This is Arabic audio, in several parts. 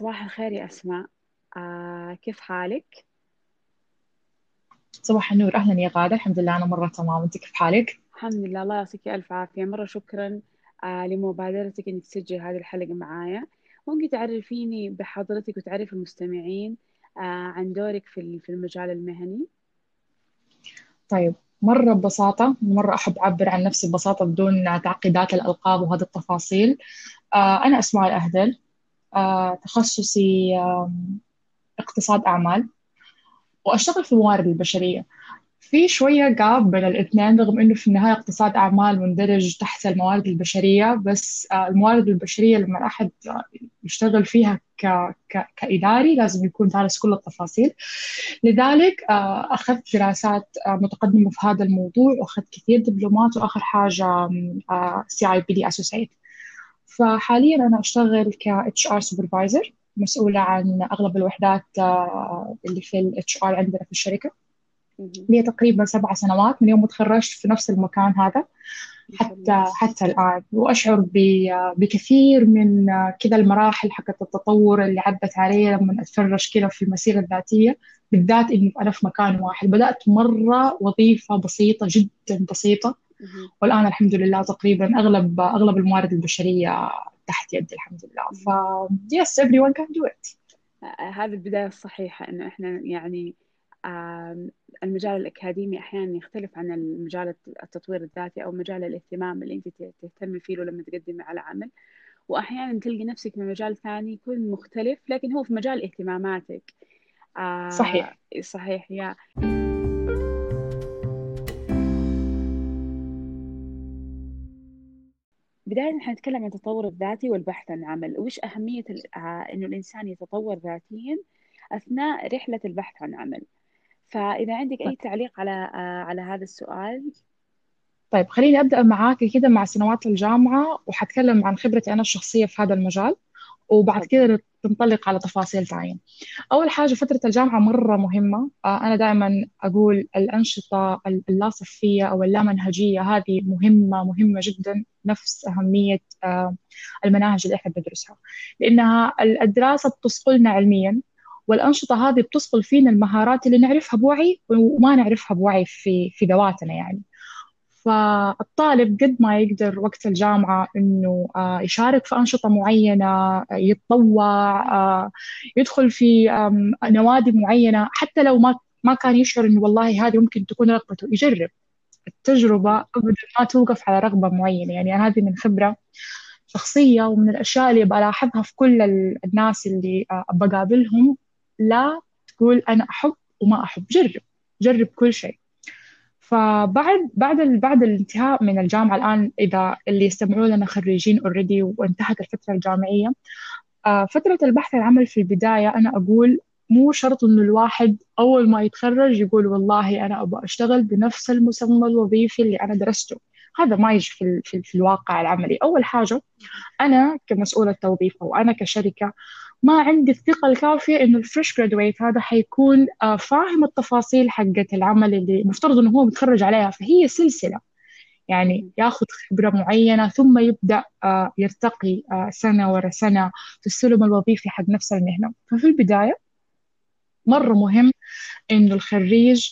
صباح الخير يا أسماء. آه كيف حالك؟ صباح النور. أهلا يا غادة. الحمد لله أنا مرة تمام. أنت كيف حالك؟ الحمد لله. الله يعطيك ألف عافية. مرة شكرا آه لمبادرتك إنك تسجل هذه الحلقة معايا. ممكن تعرفيني بحضرتك وتعرف المستمعين آه عن دورك في في المجال المهني؟ طيب مرة ببساطة مرة أحب أعبر عن نفسي ببساطة بدون تعقيدات الألقاب وهذه التفاصيل. آه أنا أسماء الأهدل. تخصصي آه اقتصاد أعمال. وأشتغل في الموارد البشرية. في شوية جاب بين الاثنين رغم إنه في النهاية اقتصاد أعمال مندرج تحت الموارد البشرية بس آه، الموارد البشرية لما أحد يشتغل فيها ك... ك... كإداري لازم يكون دارس كل التفاصيل. لذلك آه، أخذت دراسات متقدمة في هذا الموضوع وأخذت كثير دبلومات وآخر حاجة CIPD associate فحاليا أنا أشتغل ك HR supervisor مسؤولة عن أغلب الوحدات اللي في ال HR عندنا في الشركة. لي تقريبا سبع سنوات من يوم ما تخرجت في نفس المكان هذا حتى حتى الآن. وأشعر بكثير من كذا المراحل حقت التطور اللي عدت علي لما أتفرج كذا في المسيرة الذاتية بالذات إني أنا في مكان واحد. بدأت مرة وظيفة بسيطة جدا بسيطة. والآن الحمد لله تقريبا أغلب أغلب الموارد البشرية تحت يدي الحمد لله. ف yes everyone can do it. هذه البداية الصحيحة إنه إحنا يعني المجال الأكاديمي أحيانا يختلف عن المجال التطوير الذاتي أو مجال الاهتمام اللي أنت تهتمي فيه لما تقدمي على عمل. وأحيانا تلقي نفسك في مجال ثاني يكون مختلف لكن هو في مجال اهتماماتك. صحيح. صحيح يا. بداية نحن نتكلم عن التطور الذاتي والبحث عن عمل وش أهمية إنه الإنسان يتطور ذاتيا أثناء رحلة البحث عن عمل. فإذا عندك أي طيب. تعليق على آه، على هذا السؤال. طيب خليني أبدأ معاك كده مع سنوات الجامعة وحتكلم عن خبرتي أنا الشخصية في هذا المجال. وبعد كده تنطلق على تفاصيل ثانية. أول حاجة فترة الجامعة مرة مهمة. آه، أنا دائما أقول الأنشطة اللاصفية أو اللامنهجية هذه مهمة مهمة جدا. نفس أهمية آه، المناهج اللي إحنا بندرسها. لأنها الدراسة بتصقلنا علميا والأنشطة هذه بتصقل فينا المهارات اللي نعرفها بوعي وما نعرفها بوعي في في ذواتنا يعني. فالطالب قد ما يقدر وقت الجامعة إنه آه، يشارك في أنشطة معينة يتطوع آه، يدخل في نوادي معينة حتى لو ما ما كان يشعر إنه والله هذه ممكن تكون رغبته يجرب. التجربة أبدا ما توقف على رغبة معينة. يعني هذه من خبرة شخصية ومن الأشياء اللي بلاحظها في كل الناس اللي آه، بقابلهم. لا تقول أنا أحب وما أحب. جرب. جرب كل شيء. فبعد بعد بعد الانتهاء من الجامعة الآن إذا اللي يستمعوا لنا خريجين اوريدي وانتهت الفترة الجامعية آه، فترة البحث عن عمل في البداية أنا أقول مو شرط إنه الواحد أول ما يتخرج يقول والله أنا أبغى أشتغل بنفس المسمى الوظيفي اللي أنا درسته. هذا ما يجي في, في, في الواقع العملي. أول حاجة أنا كمسؤولة توظيف أو أنا كشركة ما عندي الثقة الكافية إنه الفريش جرادويت هذا حيكون آه، فاهم التفاصيل حقت العمل اللي مفترض إنه هو متخرج عليها فهي سلسلة. يعني ياخذ خبرة معينة ثم يبدأ آه، يرتقي آه، سنة ورا سنة في السلم الوظيفي حق نفس المهنة. ففي البداية مرة مهم إنه الخريج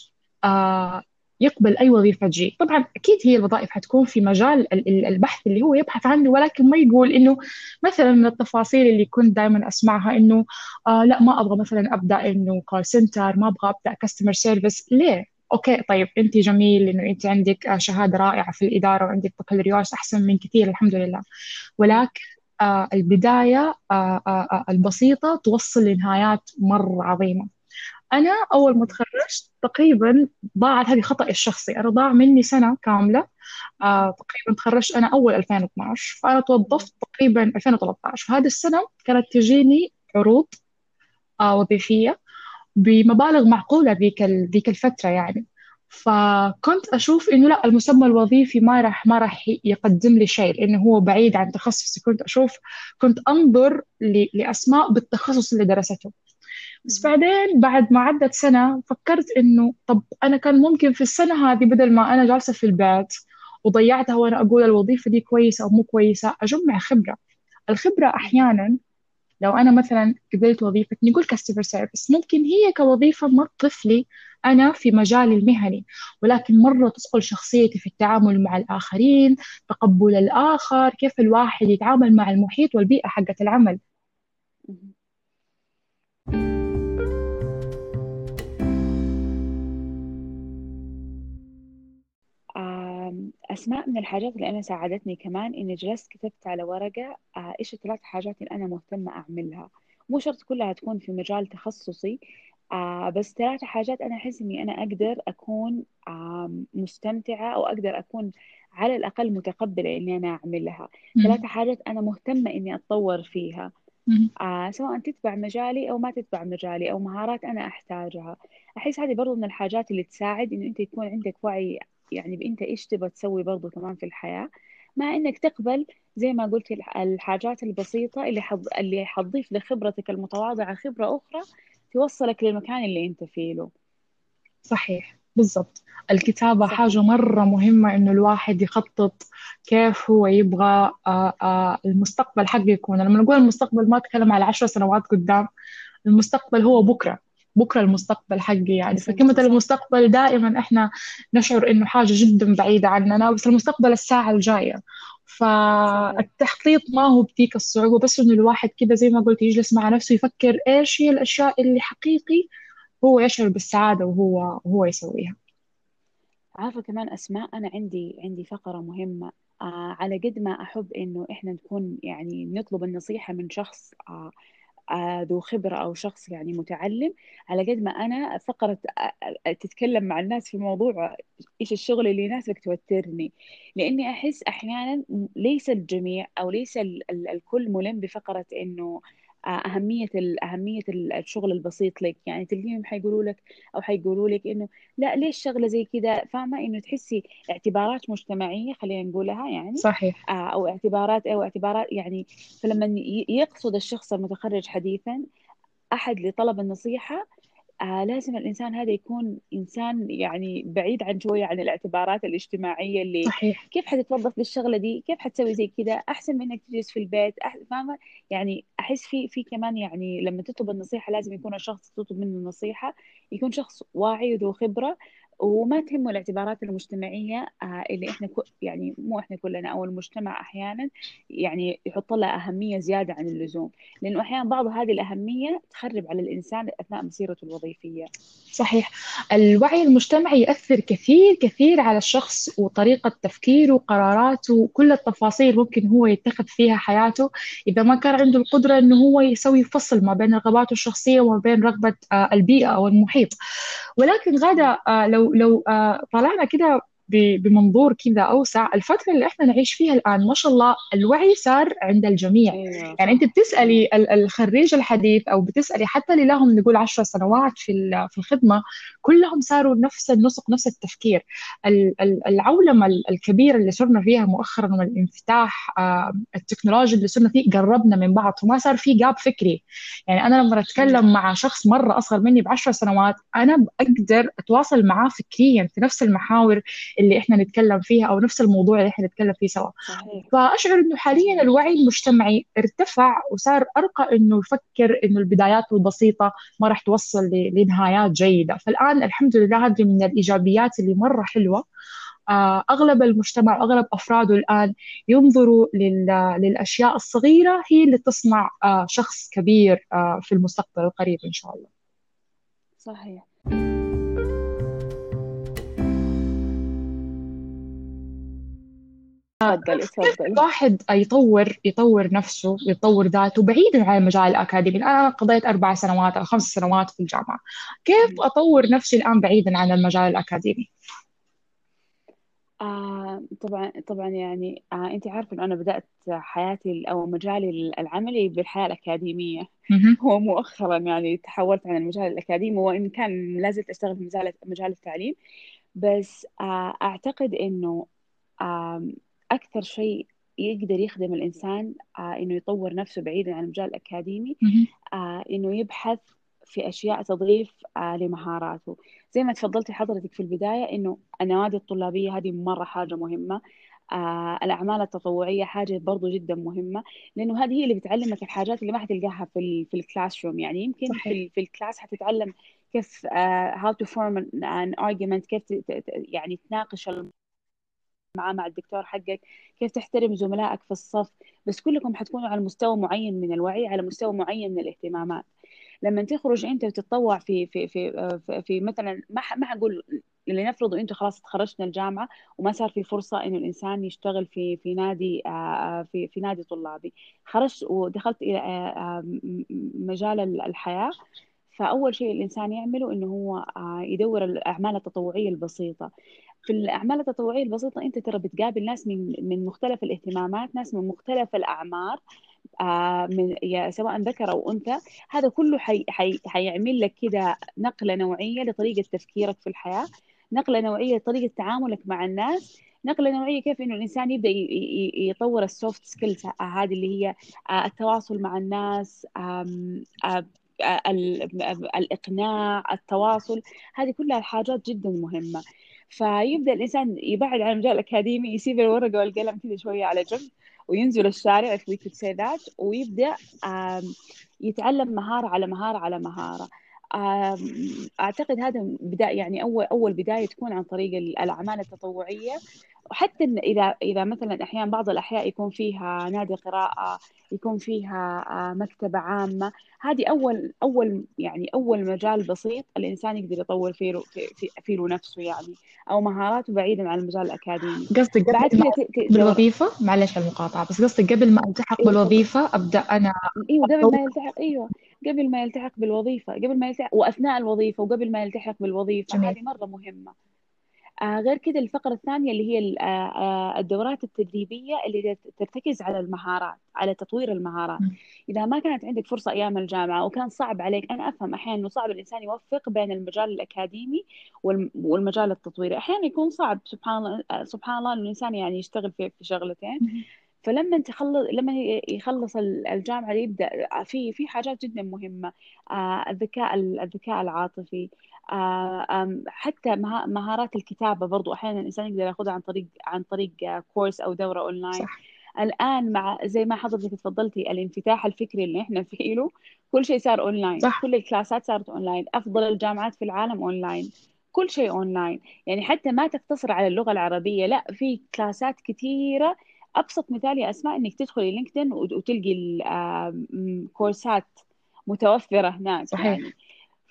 يقبل أي وظيفة تجي. طبعا أكيد هي الوظائف حتكون في مجال البحث اللي هو يبحث عنه ولكن ما يقول إنه مثلا من التفاصيل اللي كنت دائما أسمعها إنه آه لا ما أبغى مثلا أبدأ إنه call center ما أبغى أبدأ customer service ليه؟ okay طيب أنت جميل إنه أنت عندك شهادة رائعة في الإدارة وعندك بكالوريوس أحسن من كثير الحمد لله. ولكن آه البداية آه آه, آه، البسيطة توصل لنهايات مرة عظيمة. أنا أول ما تخرجت تقريبا ضاعت هذه خطأي الشخصي. أنا ضاع مني سنة كاملة. آه تقريبا تخرجت أنا أول 2012 فأنا توظفت تقريبا 2013 فهذه السنة كانت تجيني عروض آه وظيفية بمبالغ معقولة ذيك ذيك الفترة يعني. فكنت أشوف إنه لا المسمى الوظيفي ما راح ما راح يقدم لي شيء لأنه هو بعيد عن تخصصي. كنت أشوف كنت أنظر لأسماء بالتخصص اللي درسته. بس بعدين بعد ما عدت سنة فكرت إنه طب أنا كان ممكن في السنة هذه بدل ما أنا جالسة في البيت وضيعتها وأنا أقول الوظيفة دي كويسة أو مو كويسة أجمع خبرة. الخبرة أحيانا لو أنا مثلا قبلت وظيفة نقول كاستمر سيرفيس ممكن هي كوظيفة ما تضيف لي أنا في مجالي المهني ولكن مرة تصقل شخصيتي في التعامل مع الآخرين تقبل الآخر كيف الواحد يتعامل مع المحيط والبيئة حقة العمل. أسماء من الحاجات اللي أنا ساعدتني كمان إني جلست كتبت على ورقة آه، إيش الثلاث حاجات اللي أنا مهتمة أعملها. مو شرط كلها تكون في مجال تخصصي آه بس ثلاثة حاجات أنا أحس إني أنا أقدر أكون آه مستمتعة أو أقدر أكون على الأقل متقبلة إني أنا أعملها. ثلاثة حاجات أنا مهتمة إني أتطور فيها. آه سواء تتبع مجالي أو ما تتبع مجالي أو مهارات أنا أحتاجها. أحس هذه برضو من الحاجات اللي تساعد إنه أنت يكون عندك وعي يعني بأنت إيش تبغى تسوي برضو كمان في الحياة؟ مع إنك تقبل زي ما قلت الحاجات البسيطة اللي حض... اللي حتضيف لخبرتك المتواضعة خبرة أخرى توصلك للمكان اللي أنت فيه له. صحيح بالضبط. الكتابة صحيح. حاجة مرة مهمة إنه الواحد يخطط كيف هو يبغى آه، آه، المستقبل حقه يكون. لما نقول المستقبل ما أتكلم على عشر سنوات قدام المستقبل هو بكرة. بكرة المستقبل حقي يعني. فكلمة المستقبل دائما إحنا نشعر إنه حاجة جدا بعيدة عننا بس المستقبل الساعة الجاية. فالتخطيط ما هو بديك الصعوبة بس إنه الواحد كده زي ما قلت يجلس مع نفسه يفكر إيش هي الأشياء اللي حقيقي هو يشعر بالسعادة وهو هو يسويها. عارفة كمان أسماء أنا عندي عندي فقرة مهمة. آه على قد ما أحب إنه إحنا نكون يعني نطلب النصيحة من شخص آه ذو خبرة أو شخص يعني متعلم على قد ما أنا فقرة تتكلم مع الناس في موضوع إيش الشغل اللي يناسبك توترني. لأني أحس أحيانا ليس الجميع أو ليس الكل ملم بفقرة إنه أهمية أهمية الشغل البسيط لك. يعني تلقيهم حيقولوا لك أو حيقولوا لك إنه لا ليش شغلة زي كذا فاهمة؟ إنه تحسي اعتبارات مجتمعية خلينا نقولها يعني. صحيح. أو اعتبارات أو اعتبارات يعني فلما يقصد الشخص المتخرج حديثا أحد لطلب النصيحة آه لازم الإنسان هذا يكون إنسان يعني بعيد عن شوية عن الاعتبارات الاجتماعية اللي صحيح. كيف حتتوظف بالشغلة دي؟ كيف حتسوي زي كذا؟ أحسن من إنك تجلس في البيت فاهمة؟ يعني أحس في في كمان يعني لما تطلب النصيحة لازم يكون الشخص تطلب منه النصيحة يكون شخص واعي وذو خبرة وما تهمه الاعتبارات المجتمعية آه، اللي إحنا يعني مو إحنا كلنا أو المجتمع أحيانا يعني يحط لها أهمية زيادة عن اللزوم. لأنه أحيانا بعض هذه الأهمية تخرب على الإنسان أثناء مسيرته الوظيفية. صحيح. الوعي المجتمعي يأثر كثير كثير على الشخص وطريقة تفكيره وقراراته وكل التفاصيل ممكن هو يتخذ فيها حياته. إذا ما كان عنده القدرة إنه هو يسوي فصل ما بين رغباته الشخصية وما بين رغبة آه، البيئة أو المحيط. ولكن غادة آه، لو لو آه، طلعنا كده بمنظور كذا أوسع. الفترة اللي إحنا نعيش فيها الآن ما شاء الله الوعي صار عند الجميع. أيوة. يعني أنت بتسألي الخريج الحديث أو بتسألي حتى اللي لهم نقول عشر سنوات في في الخدمة كلهم صاروا نفس النسق نفس التفكير. العولمة الكبيرة اللي صرنا فيها مؤخرا والانفتاح آه، التكنولوجي اللي صرنا فيه قربنا من بعض وما صار في جاب فكري. يعني أنا لما أتكلم مع شخص مرة أصغر مني بعشر سنوات أنا أقدر أتواصل معاه فكريا في نفس المحاور. اللي إحنا نتكلم فيها أو نفس الموضوع اللي إحنا نتكلم فيه سوا. صحيح. فأشعر إنه حاليا الوعي المجتمعي ارتفع وصار أرقى إنه يفكر إنه البدايات البسيطة ما راح توصل لنهايات جيدة. فالآن الحمد لله هذه من الإيجابيات اللي مرة حلوة. آه، أغلب المجتمع أغلب أفراده الآن ينظروا للأشياء الصغيرة هي اللي تصنع آه، شخص كبير آه، في المستقبل القريب إن شاء الله. صحيح. تفضلي تفضلي الواحد يطور يطور نفسه يطور ذاته بعيدا عن المجال الأكاديمي؟ أنا قضيت أربع سنوات أو خمس سنوات في الجامعة. كيف أطور نفسي الآن بعيدا عن المجال الأكاديمي؟ آه طبعا طبعا يعني آه أنت عارفة إنه أنا بدأت حياتي أو مجالي العملي بالحياة الأكاديمية. هو مؤخرا يعني تحولت عن المجال الأكاديمي وإن كان لا زلت أشتغل في مجال مجال التعليم. بس آه أعتقد إنه أكثر شيء يقدر يخدم الإنسان آه إنه يطور نفسه بعيدا عن المجال الأكاديمي آه إنه يبحث في أشياء تضيف آه لمهاراته. زي ما تفضلتي حضرتك في البداية إنه النوادي الطلابية هذه مرة حاجة مهمة. آه الأعمال التطوعية حاجة برضو جدا مهمة لأنه هذه هي اللي بتعلمك الحاجات اللي ما حتلقاها في ال في ال classroom. يعني يمكن في صحيح. ال في ال class حتتعلم كيف how to form an argument كيف يعني تناقش معاه مع الدكتور حقك كيف تحترم زملائك في الصف؟ بس كلكم حتكونوا على مستوى معين من الوعي على مستوى معين من الاهتمامات. لما تخرج أنت وتتطوع في في في في, مثلا ما ما حقول لنفرض أنتم خلاص تخرجت من الجامعة وما صار في فرصة إنه الإنسان يشتغل في في نادي في في نادي طلابي. خرجت ودخلت إلى مجال الحياة. فأول شيء الإنسان يعمله إنه هو يدور الأعمال التطوعية البسيطة. في الأعمال التطوعية البسيطة أنت ترى بتقابل ناس من من مختلف الاهتمامات ناس من مختلف الأعمار آه من سواء ذكر أو أنثى. هذا كله حي حي حيعمل لك كده نقلة نوعية لطريقة تفكيرك في الحياة نقلة نوعية لطريقة تعاملك مع الناس نقلة نوعية كيف إنه الإنسان يبدأ يطور ال soft skills هذه اللي هي آه، التواصل مع الناس الإقناع التواصل هذه كلها حاجات جدا مهمة. فيبدأ الإنسان يبعد عن المجال الاكاديمي يسيب الورقة والقلم كذا شوية على جنب وينزل الشارع if we could say that ويبدا يتعلم مهارة على مهارة على مهارة. أعتقد هذا بداية يعني أول أول بداية تكون عن طريق الأعمال التطوعية. وحتى إذا إذا مثلا أحيانا بعض الأحياء يكون فيها نادي قراءة يكون فيها آه، مكتبة عامة هذه أول أول يعني أول مجال بسيط الإنسان يقدر يطور فيه في فيه نفسه يعني أو مهاراته بعيدا عن المجال الأكاديمي. قصدك بعد كده بالوظيفه معلش على المقاطعة بس قصدك قبل ما ألتحق إيه بالوظيفة أبدأ أنا أيوه قبل ما يلتحق إيوه قبل ما يلتحق بالوظيفة قبل ما يلتحق وأثناء الوظيفة وقبل ما يلتحق بالوظيفة جميل. هذه مرة مهمة. غير كده الفقرة الثانية اللي هي آه, آه، الدورات التدريبية اللي ترتكز على المهارات على تطوير المهارات. إذا ما كانت عندك فرصة أيام الجامعة وكان صعب عليك أنا أفهم أحيانا إنه صعب الإنسان يوفق بين المجال الأكاديمي والمجال التطويري. أحيانا يكون صعب سبحان الله آه، سبحان الله الإنسان يعني يشتغل في في شغلتين. فلما تخلص لما يخلص الجامعة يبدأ في في حاجات جدا مهمة آه، الذكاء الذكاء العاطفي آه، حتى مهارات الكتابة برضو أحيانا الإنسان يقدر ياخذها عن طريق عن طريق course أو دورة أونلاين صح. الآن مع زي ما حضرتك تفضلتي الانفتاح الفكري اللي إحنا فيه له كل شيء صار أونلاين صح. كل الكلاسات صارت أونلاين أفضل الجامعات في العالم أونلاين كل شيء أونلاين يعني حتى ما تقتصر على اللغة العربية لا في كلاسات كثيره أبسط مثال يا أسماء إنك تدخلي لينكدين وتلقي الكورسات متوفرة هناك صحيح. يعني.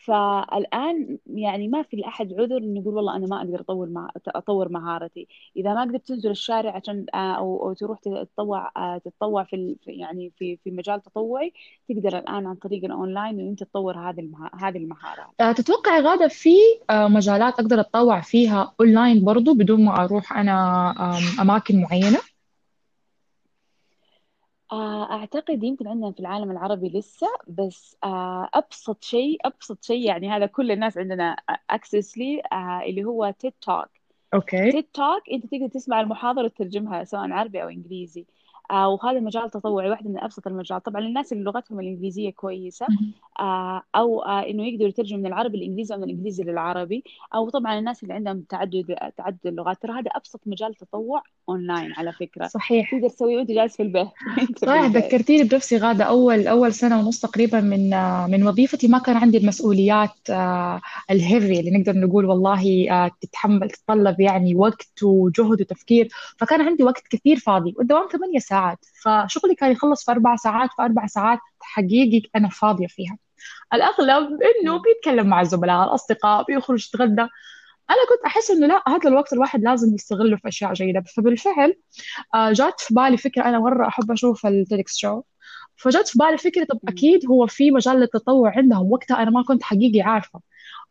فالآن يعني ما في لأحد عذر إنه يقول والله أنا ما أقدر أطور مع أطور مهارتي. إذا ما قدرت تنزل الشارع عشان آه، أو, أو تروح تتطوع آه، تتطوع في يعني في في مجال تطوعي تقدر الآن عن طريق الأونلاين انه انت تطور هذه هذه المهارات. آه، تتوقعي غادة في مجالات أقدر أتطوع فيها أونلاين برضو بدون ما أروح أنا أماكن معينة؟ آه، أعتقد يمكن عندنا في العالم العربي لسه بس آه، أبسط شيء أبسط شيء يعني هذا كل الناس عندنا access لي آه، اللي هو TED Talk okay. TED Talk أنت تقدر تسمع المحاضرة وتترجمها سواء عربي أو إنجليزي. آه وهذا مجال تطوعي واحد من أبسط المجال طبعا للناس اللي لغتهم الإنجليزية كويسة آه أو آه إنه يقدروا يترجموا من العربي للإنجليزي أو من الإنجليزي للعربي. أو طبعا الناس اللي عندهم تعدد تعدد اللغات. ترى هذا أبسط مجال تطوع أونلاين على فكرة. صحيح. تقدر تسويه وأنت جالس في البيت. صحيح ذكرتيني بنفسي غادة. أول أول سنة ونص تقريبا من آه، من وظيفتي ما كان عندي المسؤوليات آه، الهيفي اللي نقدر نقول والله آه، تتحمل تتطلب يعني وقت وجهد وتفكير. فكان عندي وقت كثير فاضي. والدوام ثمانية ساعات. فشغلي كان يخلص في أربع ساعات في أربع ساعات حقيقي أنا فاضية فيها. الأغلب إنه بيتكلم مع الزملاء الأصدقاء بيخرج يتغدى. أنا كنت أحس إنه لا هذا الوقت الواحد لازم يستغله في أشياء جيدة. فبالفعل آه، جات في بالي فكرة أنا مرة أحب أشوف التيدكس شو فجات في بالي فكرة طب أكيد هو في مجال للتطوع عندهم وقتها أنا ما كنت حقيقي عارفة.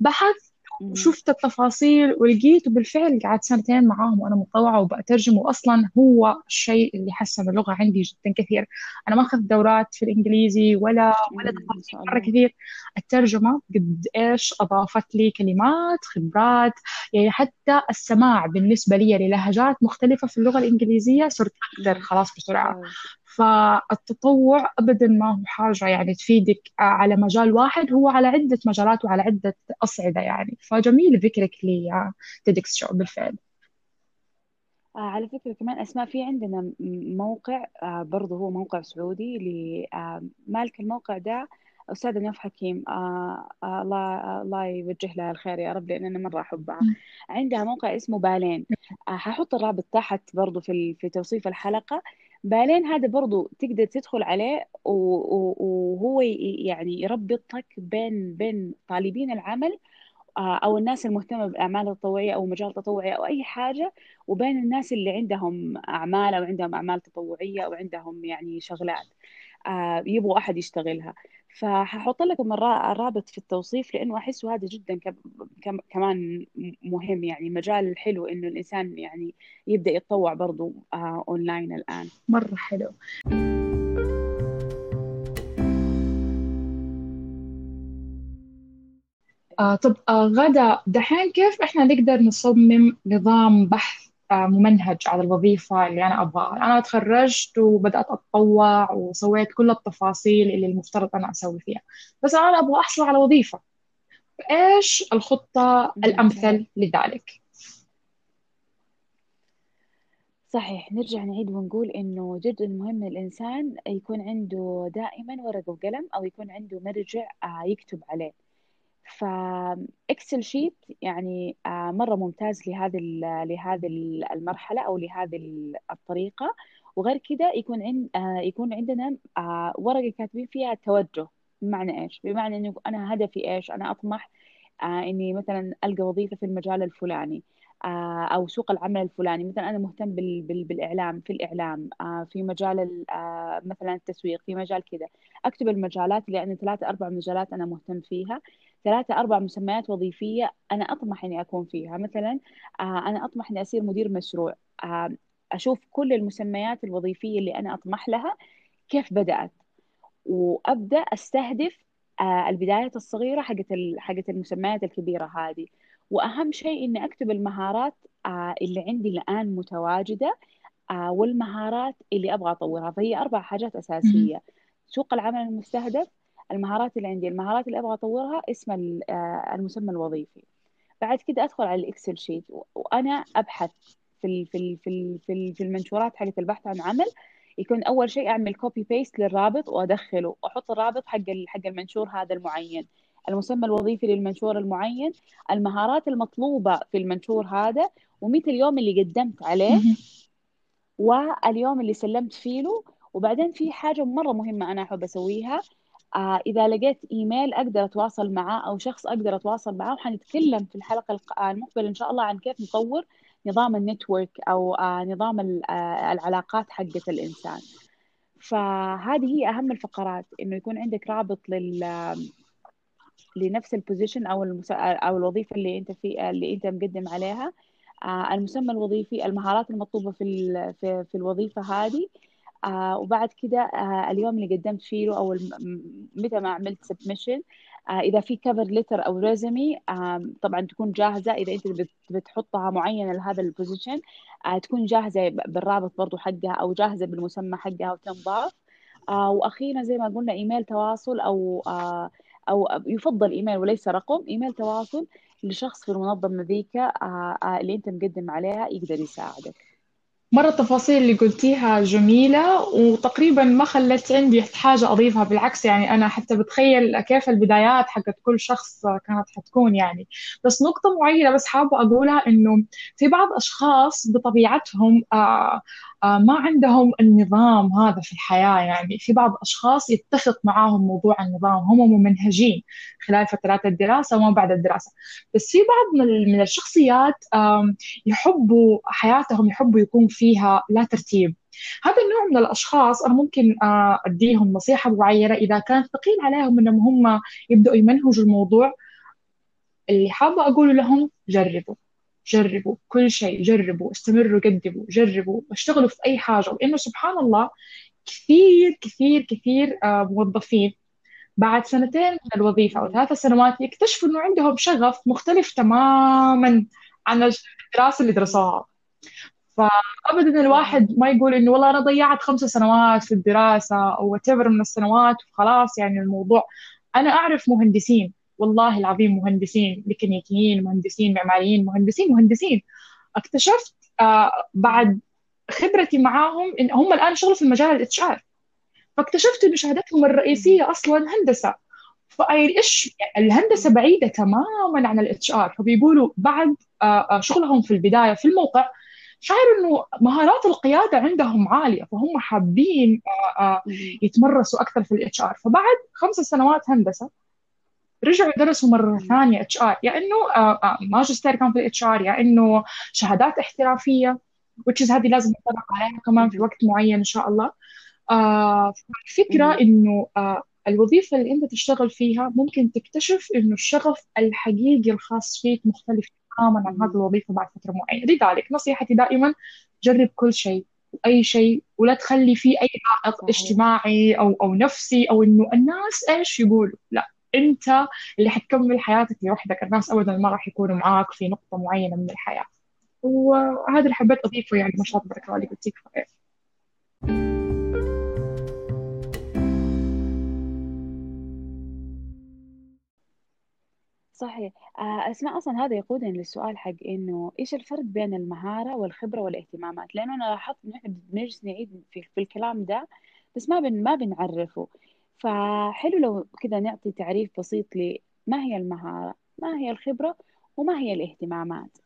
بحثت وشفت التفاصيل ولقيت وبالفعل قعدت سنتين معاهم وأنا متطوعه وبترجم واصلا هو الشيء اللي حسن اللغة عندي جدا كثير. أنا ما أخذت دورات في الإنجليزي ولا ولا تفاصيل مرة كثير. الترجمة قد إيش أضافت لي كلمات خبرات يعني حتى السماع بالنسبة لي للهجات مختلفة في اللغة الإنجليزية صرت أقدر. خلاص بسرعة. فالتطوع ابدا ما هو حاجة يعني تفيدك على مجال واحد هو على عدة مجالات وعلى عدة أصعدة يعني. فجميل فكرك لي تيدكس شو بالفعل. آه على فكرة كمان أسماء في عندنا موقع آه برضه هو موقع سعودي لمالك الموقع ده أستاذة نوف حكيم. آه آه الله الله يوجه لها الخير يا رب لأن أنا مرة أحبها عندها موقع اسمه بالين. آه ححط الرابط تحت برضو في في توصيف الحلقة. بالين هذا برضو تقدر تدخل عليه وهو يعني يربطك بين بين طالبين العمل أو الناس المهتمة بالاعمال التطوعية أو مجال تطوعي أو أي حاجة وبين الناس اللي عندهم أعمال أو عندهم أعمال تطوعية أو عندهم يعني شغلات يبغوا أحد يشتغلها. فححط لكم الرابط في التوصيف لأنه أحسه هذا جدا كمان مهم يعني مجال حلو إنه الإنسان يعني يبدأ يتطوع برضه اونلاين الآن. مرة حلو. آه طب آه غدا دحين كيف إحنا نقدر نصمم نظام بحث آه ممنهج على الوظيفة اللي أنا أبغاها. أنا تخرجت وبدأت أتطوع وسويت كل التفاصيل اللي المفترض أنا أسوي فيها. بس أنا أبغى أحصل على وظيفة. إيش الخطة الأمثل لذلك؟ صحيح. نرجع نعيد ونقول إنه جدا مهم الإنسان يكون عنده دائما ورقة وقلم أو يكون عنده مرجع يكتب عليه. ف Excel sheet يعني آه، مرة ممتاز لهذه لهذه المرحلة أو لهذه الطريقة. وغير كده يكون عند آه، يكون عندنا آه، ورقة كاتبين فيها توجه. بمعنى إيش؟ بمعنى إنه أنا هدفي إيش؟ أنا أطمح إني مثلا ألقى وظيفة في المجال الفلاني أو سوق العمل الفلاني. مثلا أنا مهتم بالإعلام في الإعلام في مجال مثلا التسويق في مجال كذا. أكتب المجالات اللي عندي ثلاثة أربع مجالات أنا مهتم فيها. ثلاثة أربع مسميات وظيفية أنا أطمح إني أكون فيها. مثلا آه، أنا أطمح إني أصير مدير مشروع. آه، أشوف كل المسميات الوظيفية اللي أنا أطمح لها كيف بدأت. وأبدأ أستهدف آه، البدايات الصغيرة حقت حقت المسميات الكبيرة هذه. وأهم شيء إني أكتب المهارات اللي عندي الآن متواجدة والمهارات اللي أبغى أطورها. فهي أربع حاجات أساسية. سوق العمل المستهدف المهارات اللي عندي. المهارات اللي أبغى أطورها اسم آه، المسمى الوظيفي. بعد كده أدخل على ال Excel sheet. وأنا أبحث في في في في في المنشورات حقت البحث عن عمل. يكون أول شيء أعمل copy paste للرابط وأدخله. وأحط الرابط حق حق المنشور هذا المعين. المسمى الوظيفي للمنشور المعين. المهارات المطلوبة في المنشور هذا. ومتى اليوم اللي قدمت عليه. واليوم اللي سلمت فيه له. وبعدين في حاجة مرة مهمة أنا أحب أسويها. إذا لقيت إيميل أقدر أتواصل معاه أو شخص أقدر أتواصل معاه وحنتكلم في الحلقة آه، المقبلة إن شاء الله عن كيف نطور نظام النتورك أو آه نظام آه العلاقات حقة الإنسان. فهذه هي أهم الفقرات إنه يكون عندك رابط لل لنفس ال position أو المسا... أو الوظيفة اللي أنت في اللي أنت مقدم عليها. آه المسمى الوظيفي المهارات المطلوبة في ال... في, في الوظيفة هذه. آه وبعد كده آه اليوم اللي قدمت فيه أو متى ما عملت submission آه إذا في cover letter أو resume آه طبعا تكون جاهزة. إذا أنت بتحطها معينة لهذا ال position آه تكون جاهزة بالرابط برضو حقها أو جاهزة بالمسمى حقها وتنضاف آه وأخيرا زي ما قلنا إيميل تواصل أو آه أو يفضل إيميل وليس رقم. إيميل تواصل لشخص في المنظمة ذيك آه آه اللي أنت مقدم عليها يقدر يساعدك. مرة التفاصيل اللي قلتيها جميلة وتقريبا ما خلت عندي حاجة أضيفها بالعكس يعني أنا حتى بتخيل كيف البدايات حقت كل شخص كانت حتكون يعني. بس نقطة معينة بس حابة أقولها إنه في بعض أشخاص بطبيعتهم آه ما عندهم النظام هذا في الحياة. يعني في بعض أشخاص يتفق معاهم موضوع النظام. هم ممنهجين خلال فترات الدراسة وما بعد الدراسة. بس في بعض من الشخصيات يحبوا حياتهم يحبوا يكون فيها لا ترتيب. هذا النوع من الأشخاص أنا ممكن آه، أديهم نصيحة معينة. إذا كان ثقيل عليهم أنهم هم يبدأوا يمنهجوا الموضوع اللي حابة أقوله لهم جربوا. جربوا كل شيء جربوا استمروا قدموا جربوا اشتغلوا في أي حاجة. وإنه سبحان الله كثير كثير كثير آه، موظفين بعد سنتين من الوظيفة أو ثلاث سنوات يكتشفوا إنه عندهم شغف مختلف تماما عن الدراسة اللي درسوها. فأبدا الواحد ما يقول إنه والله أنا ضيعت خمس سنوات في الدراسة أو whatever من السنوات وخلاص يعني الموضوع. أنا أعرف مهندسين والله العظيم مهندسين ميكانيكيين مهندسين معماريين مهندسين مهندسين. اكتشفت آه بعد خبرتي معاهم إن هم الآن يشتغلوا في المجال ال HR. فاكتشفت انه شهادتهم الرئيسية أصلا هندسة. فايش الهندسة بعيدة تماما عن ال HR. فبيقولوا بعد آه، آه، شغلهم في البداية في الموقع شاعر إنه مهارات القيادة عندهم عالية. فهم حابين آه، يتمرسوا أكثر في ال HR. فبعد خمس سنوات هندسة رجعوا درسوا مرة ثانية HR يا إنه ماجستير كان في ال HR يا إنه شهادات احترافية which is هذه لازم نطلق عليها كمان في وقت معين إن شاء الله. الفكرة إنه الوظيفة اللي أنت تشتغل فيها ممكن تكتشف إنه الشغف الحقيقي الخاص فيك مختلف تماما عن هذه الوظيفة بعد فترة معينة. لذلك نصيحتي دائما جرب كل شيء أي شيء ولا تخلي فيه أي عائق اجتماعي أو أو نفسي أو إنه الناس إيش يقولوا. لا أنت اللي حتكمل حياتك لوحدك. الناس أبدا ما راح يكونوا معاك في نقطة معينة من الحياة. وهذا اللي حبيت أضيفه يعني ما شاء الله اللي قلتيه صحيح. آه، أسماء أصلا هذا يقودني للسؤال حق إنه إيش الفرق بين المهارة والخبرة والاهتمامات؟ لأنه أنا لاحظت إنه إحنا بنجلس نعيد في, في الكلام ده بس ما بن ما بنعرفه. فحلو لو كذا نعطي تعريف بسيط لما هي المهارة ما هي الخبرة وما هي الاهتمامات.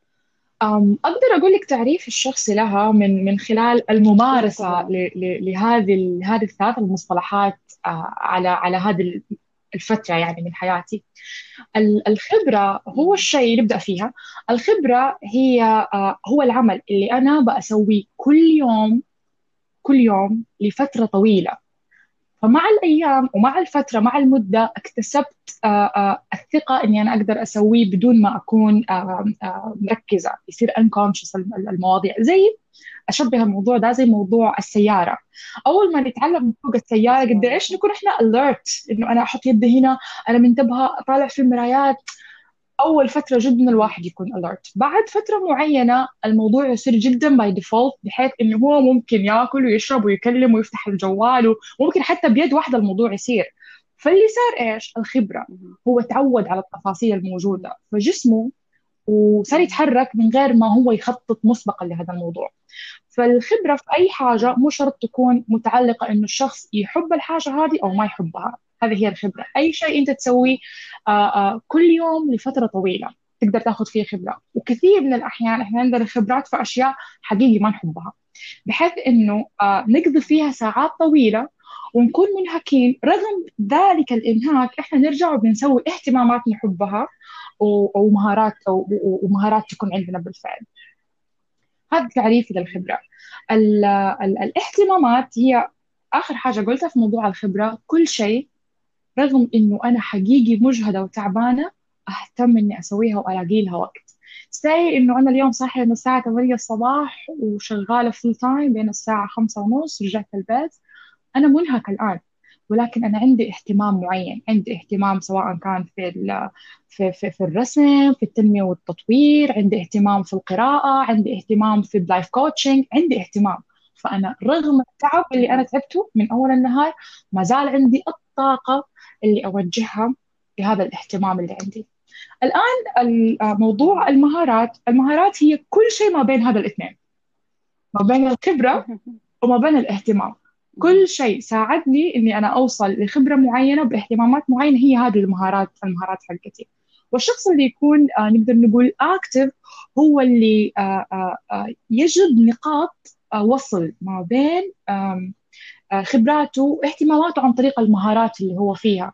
أقدر أقول لك تعريف الشخصي لها من من خلال الممارسة لهذه لهذه الثلاث المصطلحات آه، على على هذه الفترة يعني من حياتي. الخبرة هو الشيء اللي نبدأ فيها. الخبرة هي آه، هو العمل اللي أنا بأسويه كل يوم كل يوم لفترة طويلة. فمع الأيام ومع الفترة مع المدة اكتسبت آه، آه، الثقة إني أنا أقدر أسويه بدون ما أكون مركزة. يصير unconscious المواضيع. زي أشبه الموضوع ده زي موضوع السيارة. أول ما نتعلم نسوق السيارة قد إيش نكون إحنا alert إنه أنا أحط يدي هنا أنا منتبهة اطالع في المرايات. أول فترة جدا الواحد يكون alert بعد فترة معينة الموضوع يصير جدا by default بحيث إنه هو ممكن يأكل ويشرب ويكلم ويفتح الجوال وممكن حتى بيد واحدة الموضوع يصير. فاللي صار إيش؟ الخبرة. هو تعود على التفاصيل الموجودة. فجسمه وصار يتحرك من غير ما هو يخطط مسبقا لهذا الموضوع. فالخبرة في أي حاجة مو شرط تكون متعلقة إنه الشخص يحب الحاجة هذه أو ما يحبها. هذه هي الخبرة. أي شيء أنت تسويه آه، آه، كل يوم لفترة طويلة تقدر تاخذ فيه خبرة. وكثير من الأحيان إحنا عندنا خبرات في أشياء حقيقي ما نحبها بحيث إنه آه، نقضي فيها ساعات طويلة ونكون منهكين. رغم ذلك الإنهاك إحنا نرجع وبنسوي اهتمامات نحبها ومهارات ومهارات تكون عندنا بالفعل. هذا تعريفي للخبرة. ال ال الاهتمامات هي آخر حاجة قلتها في موضوع الخبرة. كل شيء رغم إنه أنا حقيقي مجهدة وتعبانة أهتم إني أسويها وألاقي لها وقت. say إنه أنا اليوم صاحية من الساعة 8 الصباح وشغالة full time بين الساعة 5 ونص رجعت البيت. أنا منهكة الآن ولكن أنا عندي اهتمام معين عندي اهتمام سواء كان في في, في, في الرسم في التنمية والتطوير عندي اهتمام في القراءة عندي اهتمام في ال life coaching عندي اهتمام. فأنا رغم التعب اللي أنا تعبته من أول النهار ما زال عندي الطاقة اللي أوجهها لهذا الاهتمام اللي عندي. الآن موضوع المهارات المهارات هي كل شيء ما بين هذا الاثنين. ما بين الخبرة وما بين الاهتمام. كل شيء ساعدني إني أنا أوصل لخبرة معينة باهتمامات معينة هي هذه المهارات المهارات حقتي. والشخص اللي يكون آه نقدر نقول اكتف هو اللي آه آه, يجد نقاط وصل ما بين آه خبراته واهتماماته عن طريق المهارات اللي هو فيها.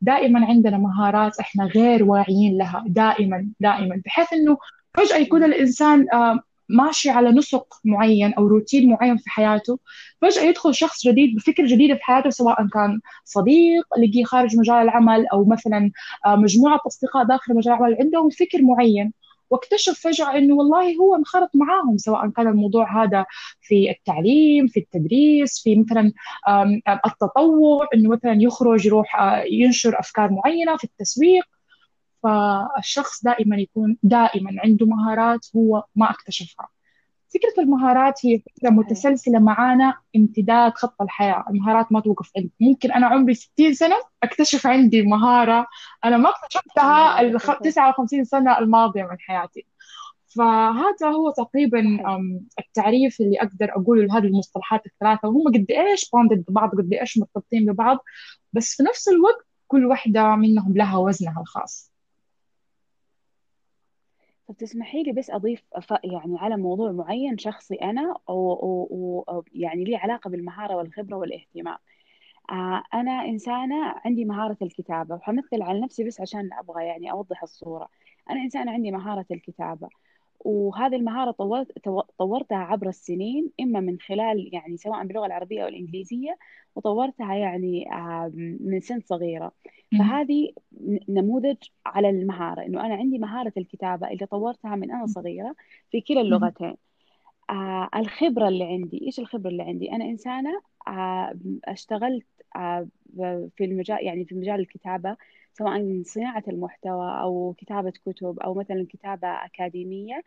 دائما عندنا مهارات إحنا غير واعيين لها دائما دائما. بحيث إنه فجأة يكون الإنسان ماشي على نسق معين أو روتين معين في حياته فجأة يدخل شخص جديد بفكر جديده في حياته سواء كان صديق لقيه خارج مجال العمل أو مثلا آه، مجموعة أصدقاء داخل مجال العمل عندهم فكر معين. واكتشف فجأة إنه والله هو انخرط معاهم سواء كان الموضوع هذا في التعليم في التدريس في مثلا التطوع إنه مثلا يخرج يروح آه، ينشر أفكار معينة في التسويق. فالشخص دائما يكون دائما عنده مهارات هو ما اكتشفها. فكرة المهارات هي فكرة متسلسلة معانا امتداد خط الحياة. المهارات ما توقف عندي. ممكن أنا عمري 60 سنة أكتشف عندي مهارة أنا ما اكتشفتها ال 59 سنة الماضية من حياتي. فهذا هو تقريبا التعريف اللي أقدر أقوله لهذه المصطلحات الثلاثة. وهم قد إيش بوندد ببعض قد إيش مرتبطين ببعض. بس في نفس الوقت كل واحدة منهم لها وزنها الخاص. طب تسمحي لي بس أضيف ف- يعني على موضوع معين شخصي أنا أو, أو, أو أو يعني لي علاقة بالمهارة والخبرة والاهتمام. آه، أنا إنسانة عندي مهارة الكتابة وحمثل على نفسي بس عشان أبغى يعني أوضح الصورة. أنا إنسانة عندي مهارة الكتابة. وهذه المهارة طورت طورتها عبر السنين إما من خلال يعني سواء باللغة العربية أو الإنجليزية وطورتها يعني من سن صغيرة. فهذه نموذج على المهارة إنه أنا عندي مهارة الكتابة اللي طورتها من أنا صغيرة في كلا. اللغتين. آه الخبرة اللي عندي إيش الخبرة اللي عندي؟ أنا إنسانة آه اشتغلت آه في المجال يعني في مجال الكتابة. سواء صناعة المحتوى أو كتابة كتب أو مثلا كتابة أكاديمية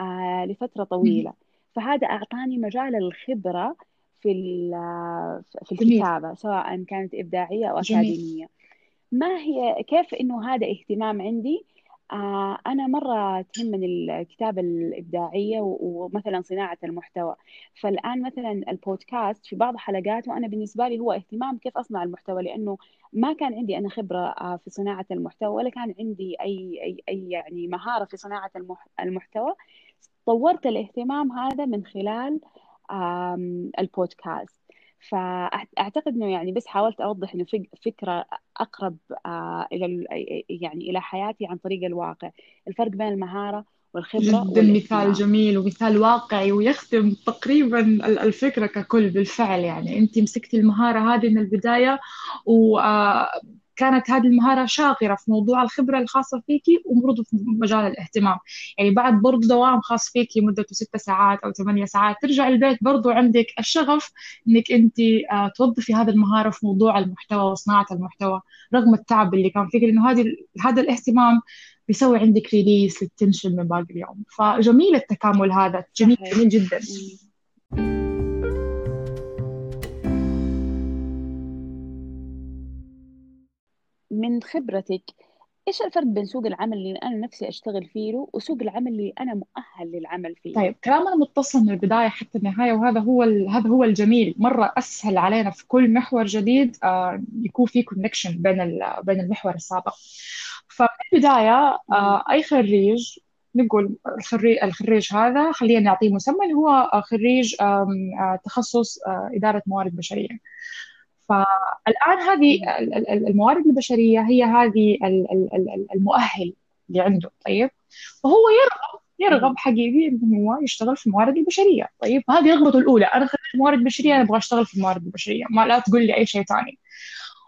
آه لفترة. طويلة. فهذا أعطاني مجال الخبرة في ال- في الكتابة سواء كانت إبداعية أو أكاديمية. ما هي كيف إنه هذا اهتمام عندي؟ آه أنا مرة تهمني الكتابة الإبداعية ومثلا صناعة المحتوى. فالآن مثلا البودكاست في بعض حلقاته أنا بالنسبة لي هو اهتمام كيف أصنع المحتوى لأنه ما كان عندي أنا خبرة آه في صناعة المحتوى ولا كان عندي أي أي أي يعني مهارة في صناعة المح- المحتوى. طورت الاهتمام هذا من خلال البودكاست. فأعتقد إنه يعني بس حاولت أوضح إنه فك- فكرة أقرب آه، إلى ال- يعني إلى حياتي عن طريق الواقع. الفرق بين المهارة والخبرة جدا مثال جميل ومثال واقعي ويخدم تقريبا ال- الفكرة ككل بالفعل يعني. أنت مسكتي المهارة هذه من البداية وكانت هذه المهارة شاغرة في موضوع الخبرة الخاصة فيكي وبرضه في مجال الاهتمام. يعني بعد برضه دوام خاص فيكي مدته ست ساعات أو ثمانية ساعات ترجع البيت برضه عندك الشغف إنك أنت آه، توظفي هذه المهارة في موضوع المحتوى وصناعة المحتوى رغم التعب اللي كان فيك لأنه هذه هذا الاهتمام بيسوي عندك release لل tension من باقي اليوم. فجميل التكامل هذا جميل جميل جدا. من خبرتك إيش الفرق بين سوق العمل اللي أنا نفسي أشتغل فيه وسوق العمل اللي أنا مؤهل للعمل فيه؟ طيب كلامنا متصل من البداية حتى النهاية وهذا هو ال... هذا هو الجميل. مرة أسهل علينا في كل محور جديد آه يكون في كونكشن بين ال... بين المحور السابق. ففي البداية مم. آه أي خريج نقول الخريج الخريج هذا خلينا نعطيه مسمى اللي هو خريج آه، تخصص آه، إدارة موارد بشرية. فالآن هذه الموارد البشرية هي هذه ال- ال- ال- المؤهل اللي عنده طيب فهو يرغب يرغب. حقيقي انه هو يشتغل في الموارد البشرية طيب هذه رغبته الأولى أنا خريج موارد بشرية أنا مم. أبغى أشتغل في الموارد البشرية ما لا تقول لي أي شيء ثاني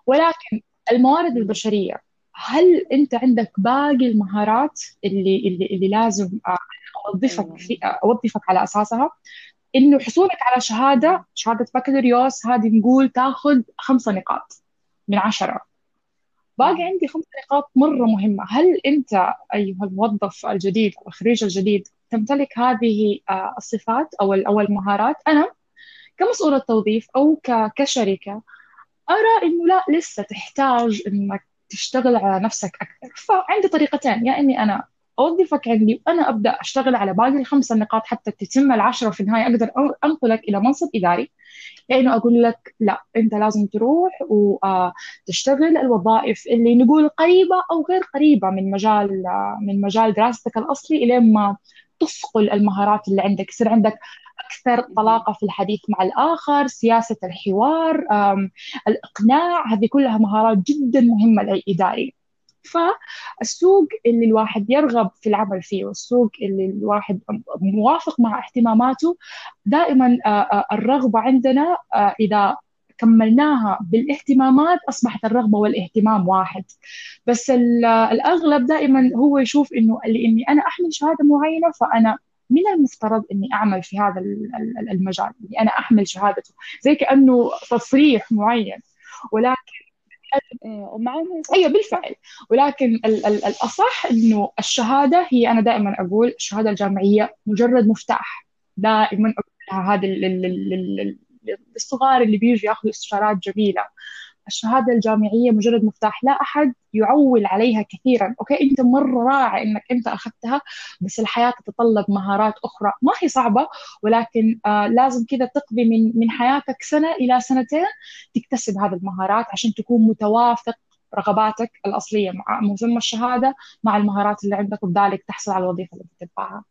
ولكن الموارد مم. البشرية هل أنت عندك باقي المهارات اللي اللي اللي لازم آه، أوظفك أيوة في أوظفك على أساسها إنه حصولك على. شهادة شهادة بكالوريوس هذه نقول تاخذ خمسة نقاط من عشرة باقي. عندي خمس نقاط مرة. مهمة هل أنت أيها الموظف الجديد أو الخريج الجديد تمتلك هذه آه، الصفات أو أو المهارات أنا كمسؤولة توظيف أو كشركة أرى إنه لا لسه تحتاج إنك تشتغل على نفسك أكثر فعندي طريقتين يا إني أنا أوظفك عندي وأنا أبدأ أشتغل على باقي الخمسة نقاط حتى تتم العشرة في النهاية أقدر أ- أنقلك إلى منصب إداري لأنه أقول لك لا أنت لازم تروح وتشتغل الوظائف اللي نقول قريبة أو غير قريبة من مجال من مجال دراستك الأصلي إلين ما تصقل المهارات اللي عندك يصير عندك أكثر مم. طلاقة في الحديث مع الآخر سياسة الحوار آم، الإقناع هذه كلها مهارات جدا مهمة للإداري فالسوق اللي الواحد يرغب في العمل فيه والسوق اللي الواحد موافق مع اهتماماته دائما آه، آه، الرغبة عندنا آه، إذا كملناها بالاهتمامات أصبحت الرغبة والاهتمام واحد. بس ال- الأغلب دائما هو يشوف إنه لأني أنا أحمل شهادة معينة فأنا من المفترض إني أعمل في هذا ال- ال- المجال إني أنا أحمل شهادته. زي كأنه تصريح معين. ولكن إيه ومع إنه أيوه بالفعل. ولكن ال ال الأصح إنه الشهادة هي أنا دائما أقول الشهادة الجامعية مجرد مفتاح. دائما أقول لها هذا الصغار اللي بيجوا ياخذوا استشارات جميلة. الشهادة الجامعية مجرد مفتاح لا أحد يعول عليها كثيرا. أوكي؟ أنت مرة رائع إنك أنت أخذتها بس الحياة تتطلب مهارات أخرى. ما هي صعبة ولكن آه لازم كذا تقضي من من حياتك سنة إلى سنتين تكتسب هذه المهارات عشان تكون متوافق رغباتك الأصلية مع مسمى الشهادة مع المهارات اللي عندك وبذلك تحصل على الوظيفة اللي تتبعها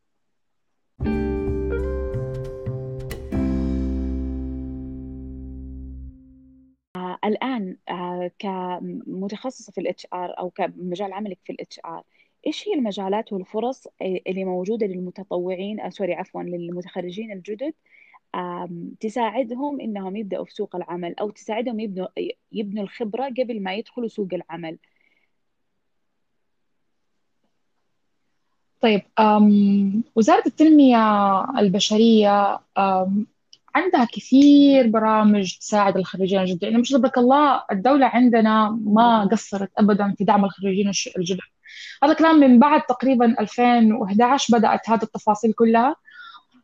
آه الآن آه كمتخصصة في ال HR أو كمجال عملك في ال HR إيش هي المجالات والفرص اللي موجودة للمتطوعين آه sorry عفوا للمتخرجين الجدد تساعدهم إنهم يبدأوا في سوق العمل أو تساعدهم يبنوا يبنوا الخبرة قبل ما يدخلوا سوق العمل؟ طيب وزارة التنمية البشرية عندها كثير برامج تساعد الخريجين الجدد. يعني مش ربك الله الدولة عندنا ما قصرت أبدا في دعم الخريجين الجدد. هذا كلام من بعد تقريبا 2011 بدأت هذه التفاصيل كلها.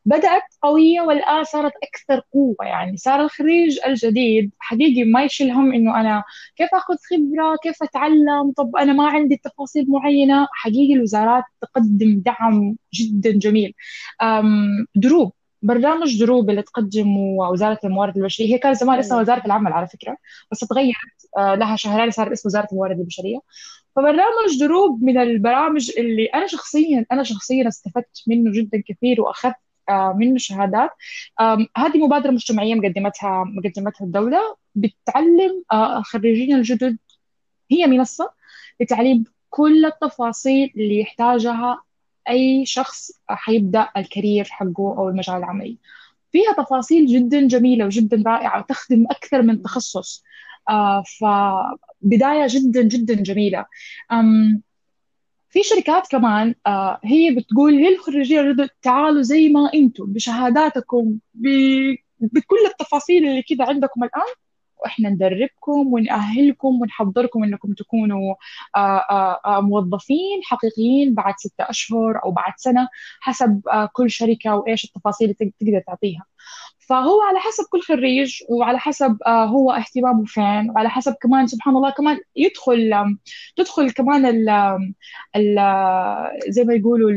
بدأت قوية والآن صارت أكثر قوة. يعني صار الخريج الجديد حقيقي ما يشيل هم إنه أنا كيف أخذ خبرة كيف أتعلم؟ طب أنا ما عندي تفاصيل معينة. حقيقي الوزارات تقدم دعم جدا جميل. دروب. برنامج دروب اللي تقدمه وزارة الموارد البشرية. هي كان زمان اسمها وزارة العمل على فكرة بس تغيرت آه، لها شهرين صار اسم وزارة الموارد البشرية. فبرنامج دروب من البرامج اللي أنا شخصيا أنا شخصيا استفدت منه جدا كثير وأخذت آه، من شهادات. هذه مبادرة مجتمعية مقدمتها مقدمتها الدولة بتعلم آه، الخريجين الجدد. هي منصة لتعليم كل التفاصيل اللي يحتاجها أي شخص حيبدأ الكارير حقه أو المجال العملي. فيها تفاصيل جدا جميلة وجدا رائعة وتخدم أكثر من تخصص. آه، فبداية جدا جدا جميلة. في شركات كمان آه هي بتقول للخريجين تعالوا زي ما أنتم بشهاداتكم بكل التفاصيل اللي كذا عندكم الآن وإحنا ندربكم ونأهلكم ونحضركم انكم تكونوا آه، آه، آه، موظفين حقيقيين بعد ستة أشهر أو بعد سنة حسب كل شركة وإيش التفاصيل اللي تقدر تعطيها. فهو على حسب كل خريج وعلى حسب هو اهتمامه فين وعلى حسب كمان سبحان الله كمان يدخل تدخل كمان ال ال زي ما يقولوا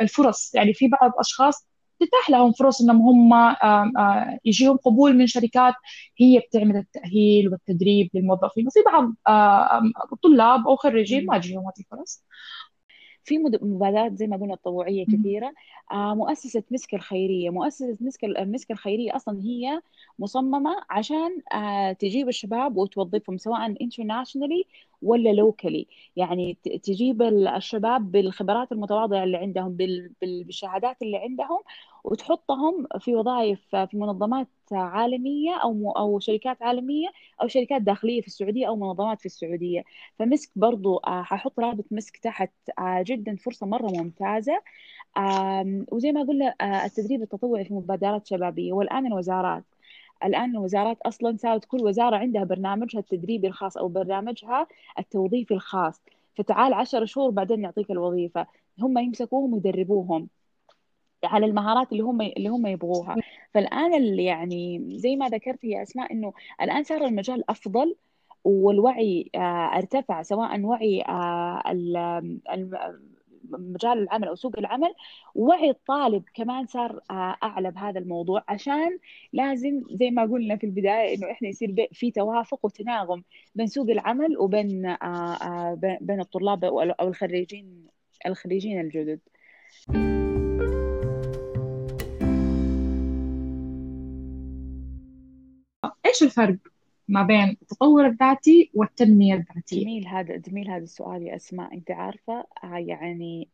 الفرص. يعني في بعض أشخاص تتاح لهم فرص إنهم هم يجيهم قبول من شركات هي بتعمل التأهيل والتدريب للموظفين. وفي بعض طلاب أو خريجين ما تجيهم هذه الفرص. في مبادرات زي ما قلنا تطوعيه كثيرة. آه، مؤسسة مسك الخيرية. مؤسسة مسك مسك الخيرية أصلا هي مصممة عشان آه، تجيب الشباب وتوظفهم سواء انترناشونالي ولا لوكالي يعني تجيب الشباب بالخبرات المتواضعة اللي عندهم بالشهادات اللي عندهم وتحطهم في وظائف في منظمات عالمية أو أو شركات عالمية أو شركات داخلية في السعودية أو منظمات في السعودية. فمسك برضو آه، ححط رابط مسك تحت آه، جدا فرصة مرة ممتازة. وزي ما قلنا آه، التدريب التطوعي في مبادرات شبابية. والآن الوزارات الآن الوزارات أصلا صارت كل وزارة عندها برنامجها التدريبي الخاص أو برنامجها التوظيفي الخاص. فتعال عشر شهور بعدين نعطيك الوظيفة. هم يمسكوهم ويدربوهم. على المهارات اللي هم اللي هم يبغوها. فالآن اللي يعني زي ما ذكرت يا أسماء إنه الآن صار المجال أفضل والوعي آه، ارتفع سواء وعي آه، مجال العمل أو سوق العمل. ووعي الطالب كمان صار آه، أعلى بهذا الموضوع عشان لازم زي ما قلنا في البداية إنه إحنا يصير في توافق وتناغم بين سوق العمل وبين بين الطلاب أو الخريجين الخريجين الجدد. إيش الفرق ما بين التطور الذاتي والتنمية الذاتية؟ جميل هذا جميل هذا السؤال يا أسماء أنت عارفة آه، يعني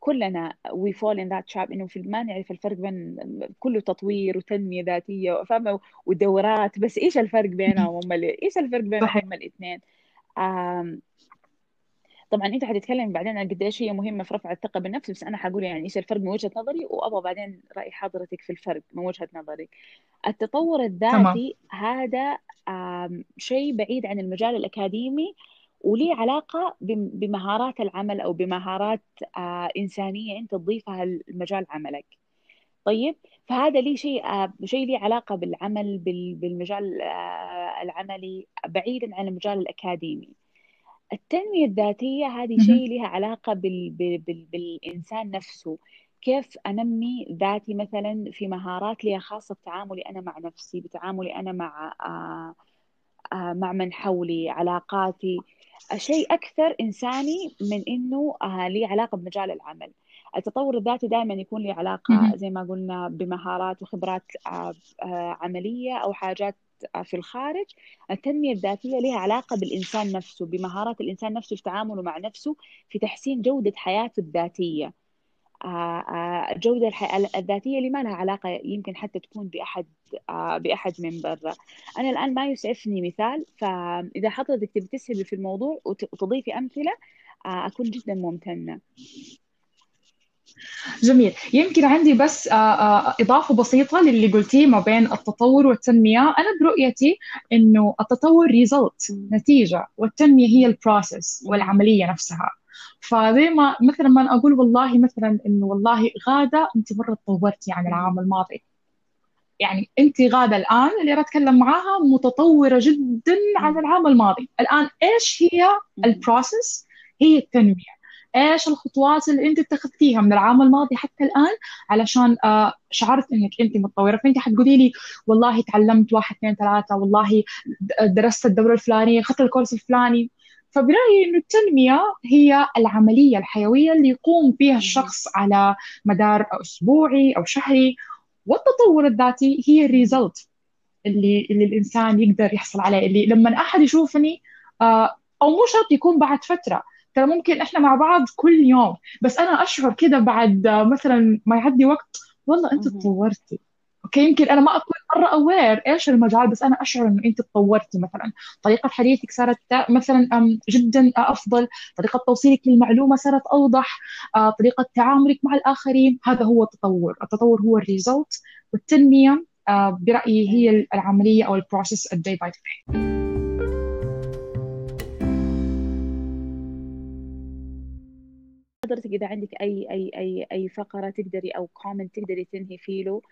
كلنا we fall in that trap إنه في ما نعرف الفرق بين كله تطوير وتنمية ذاتية فاهمة؟ ودورات بس إيش الفرق بينهم هم إيش الفرق بينهم هم الاثنين؟ طبعا أنت حتتكلم بعدين عن قديش هي مهمة في رفع الثقة بالنفس بس أنا حقول يعني إيش الفرق من وجهة نظري؟ وأبغى بعدين رأي حضرتك في الفرق من وجهة نظري. التطور الذاتي تمام. هذا شيء بعيد عن المجال الأكاديمي وليه علاقة بمهارات العمل أو بمهارات آه، إنسانية أنت تضيفها لمجال عملك. طيب فهذا لي شيء آه، شيء لي علاقة بالعمل بالمجال آه، العملي بعيدا عن المجال الأكاديمي. التنمية الذاتية هذه شيء لها علاقة بال... بال... بالإنسان نفسه. كيف أنمي ذاتي مثلا في مهارات لي خاصة بتعاملي أنا مع نفسي بتعاملي أنا مع آه آه مع من حولي علاقاتي. شيء أكثر إنساني من إنه آه لي علاقة بمجال العمل. التطور الذاتي دائما يكون له علاقة زي ما قلنا بمهارات وخبرات عملية أو حاجات في الخارج التنمية الذاتية لها علاقة بالإنسان نفسه بمهارات الإنسان نفسه في تعامله مع نفسه في تحسين جودة حياته الذاتية. آه، آه، الجودة الذاتية اللي ما لها علاقة يمكن حتى تكون بأحد آه، بأحد من برا. أنا الآن ما يسعفني مثال فإذا حضرتك تبي تسهبي في الموضوع وتضيفي أمثلة أكون جدا ممتنة. جميل. يمكن عندي بس إضافة بسيطة للي قلتيه ما بين التطور والتنمية. أنا برؤيتي إنه التطور result نتيجة والتنمية هي ال process والعملية نفسها. فزي ما مثلا ما أقول والله مثلا إنه والله غادة أنت مرة تطورتي عن العام الماضي. يعني أنت غادة الآن اللي أنا أتكلم معاها متطورة جدا عن العام الماضي. الآن إيش هي ال process هي التنمية. إيش الخطوات اللي أنت اتخذتيها من العام الماضي حتى الآن؟ علشان آه شعرت إنك أنت متطورة. فأنت حتقولي لي والله تعلمت واحد اثنين ثلاثة والله درست الدورة الفلانية أخذت الكورس الفلاني. فبرأيي إنه التنمية هي العملية الحيوية اللي يقوم فيها الشخص على مدار أسبوعي أو شهري. والتطور الذاتي هي ال result اللي اللي الإنسان يقدر يحصل عليه اللي لما أحد يشوفني آه، أو مو شرط يكون بعد فترة ترى ممكن إحنا مع بعض كل يوم. بس أنا أشعر كده بعد مثلا ما يعدي وقت والله أنت تطورتي أوكي؟ يمكن أنا ما أكون مرة aware إيش المجال بس أنا أشعر إنه أنت تطورتي مثلا. طريقة حديثك صارت مثلا جدا أفضل. طريقة توصيلك للمعلومة صارت أوضح. آه، طريقة تعاملك مع الآخرين. هذا هو التطور. التطور هو ال result والتنمية آه، برأيي هي العملية أو ال process ال day by day حضرتك اذا عندك أي أي أي أي فقرة تقدري أو comment تقدري تنهي فيه له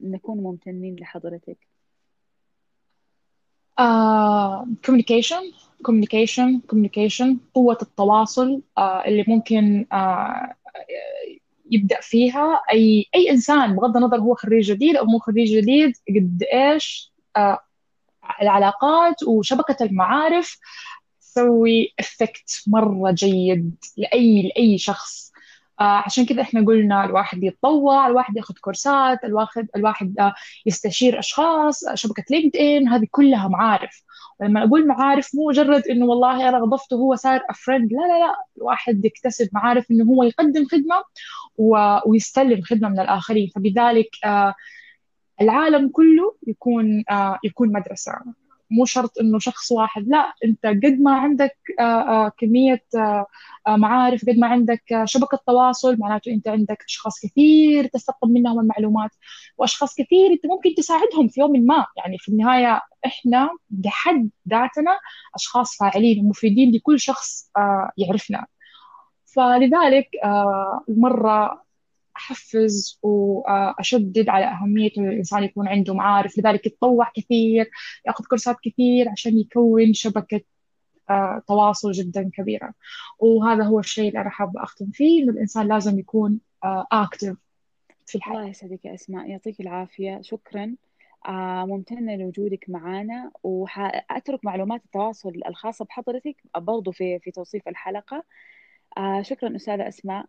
نكون ممتنين لحضرتك. communication communication communication قوة التواصل uh, اللي ممكن uh, يبدأ فيها. أي أي إنسان بغض النظر هو خريج جديد أو مو خريج جديد قد إيش uh, العلاقات وشبكة المعارف تسوي effect مرة جيد لأي لأي شخص. آه عشان كذا إحنا قلنا الواحد يتطوع الواحد ياخذ كورسات الواحد الواحد آه يستشير أشخاص شبكة LinkedIn هذه كلها معارف. ولما أقول معارف مو مجرد إنه والله أنا أضفته هو صار a friend لا لا لا. الواحد يكتسب معارف إنه هو يقدم خدمة ويستلم خدمة من الآخرين. فبذلك آه العالم كله يكون آه يكون مدرسة. مو شرط إنه شخص واحد لا أنت قد ما عندك آه، آه، كمية آه، معارف قد ما عندك شبكة تواصل معناته أنت عندك أشخاص كثير تستقبل منهم المعلومات وأشخاص كثير أنت ممكن تساعدهم في يوم ما. يعني في النهاية إحنا بحد ذاتنا أشخاص فاعلين ومفيدين لكل شخص يعرفنا. فلذلك مرة أحفز وأشدد على أهمية إنه الإنسان يكون عنده معارف لذلك يتطوع كثير يأخذ كورسات كثير عشان يكون شبكة آه، تواصل جدا كبيرة وهذا هو الشيء اللي أنا حابة أختم فيه إنه الإنسان لازم يكون أكتف آه، في الحياة. الله يسعدك يا أسماء يعطيك العافية شكرا. آه ممتنة لوجودك معنا وأترك معلومات التواصل الخاصة بحضرتك برضو في في توصيف الحلقة. شكرا أستاذة أسماء.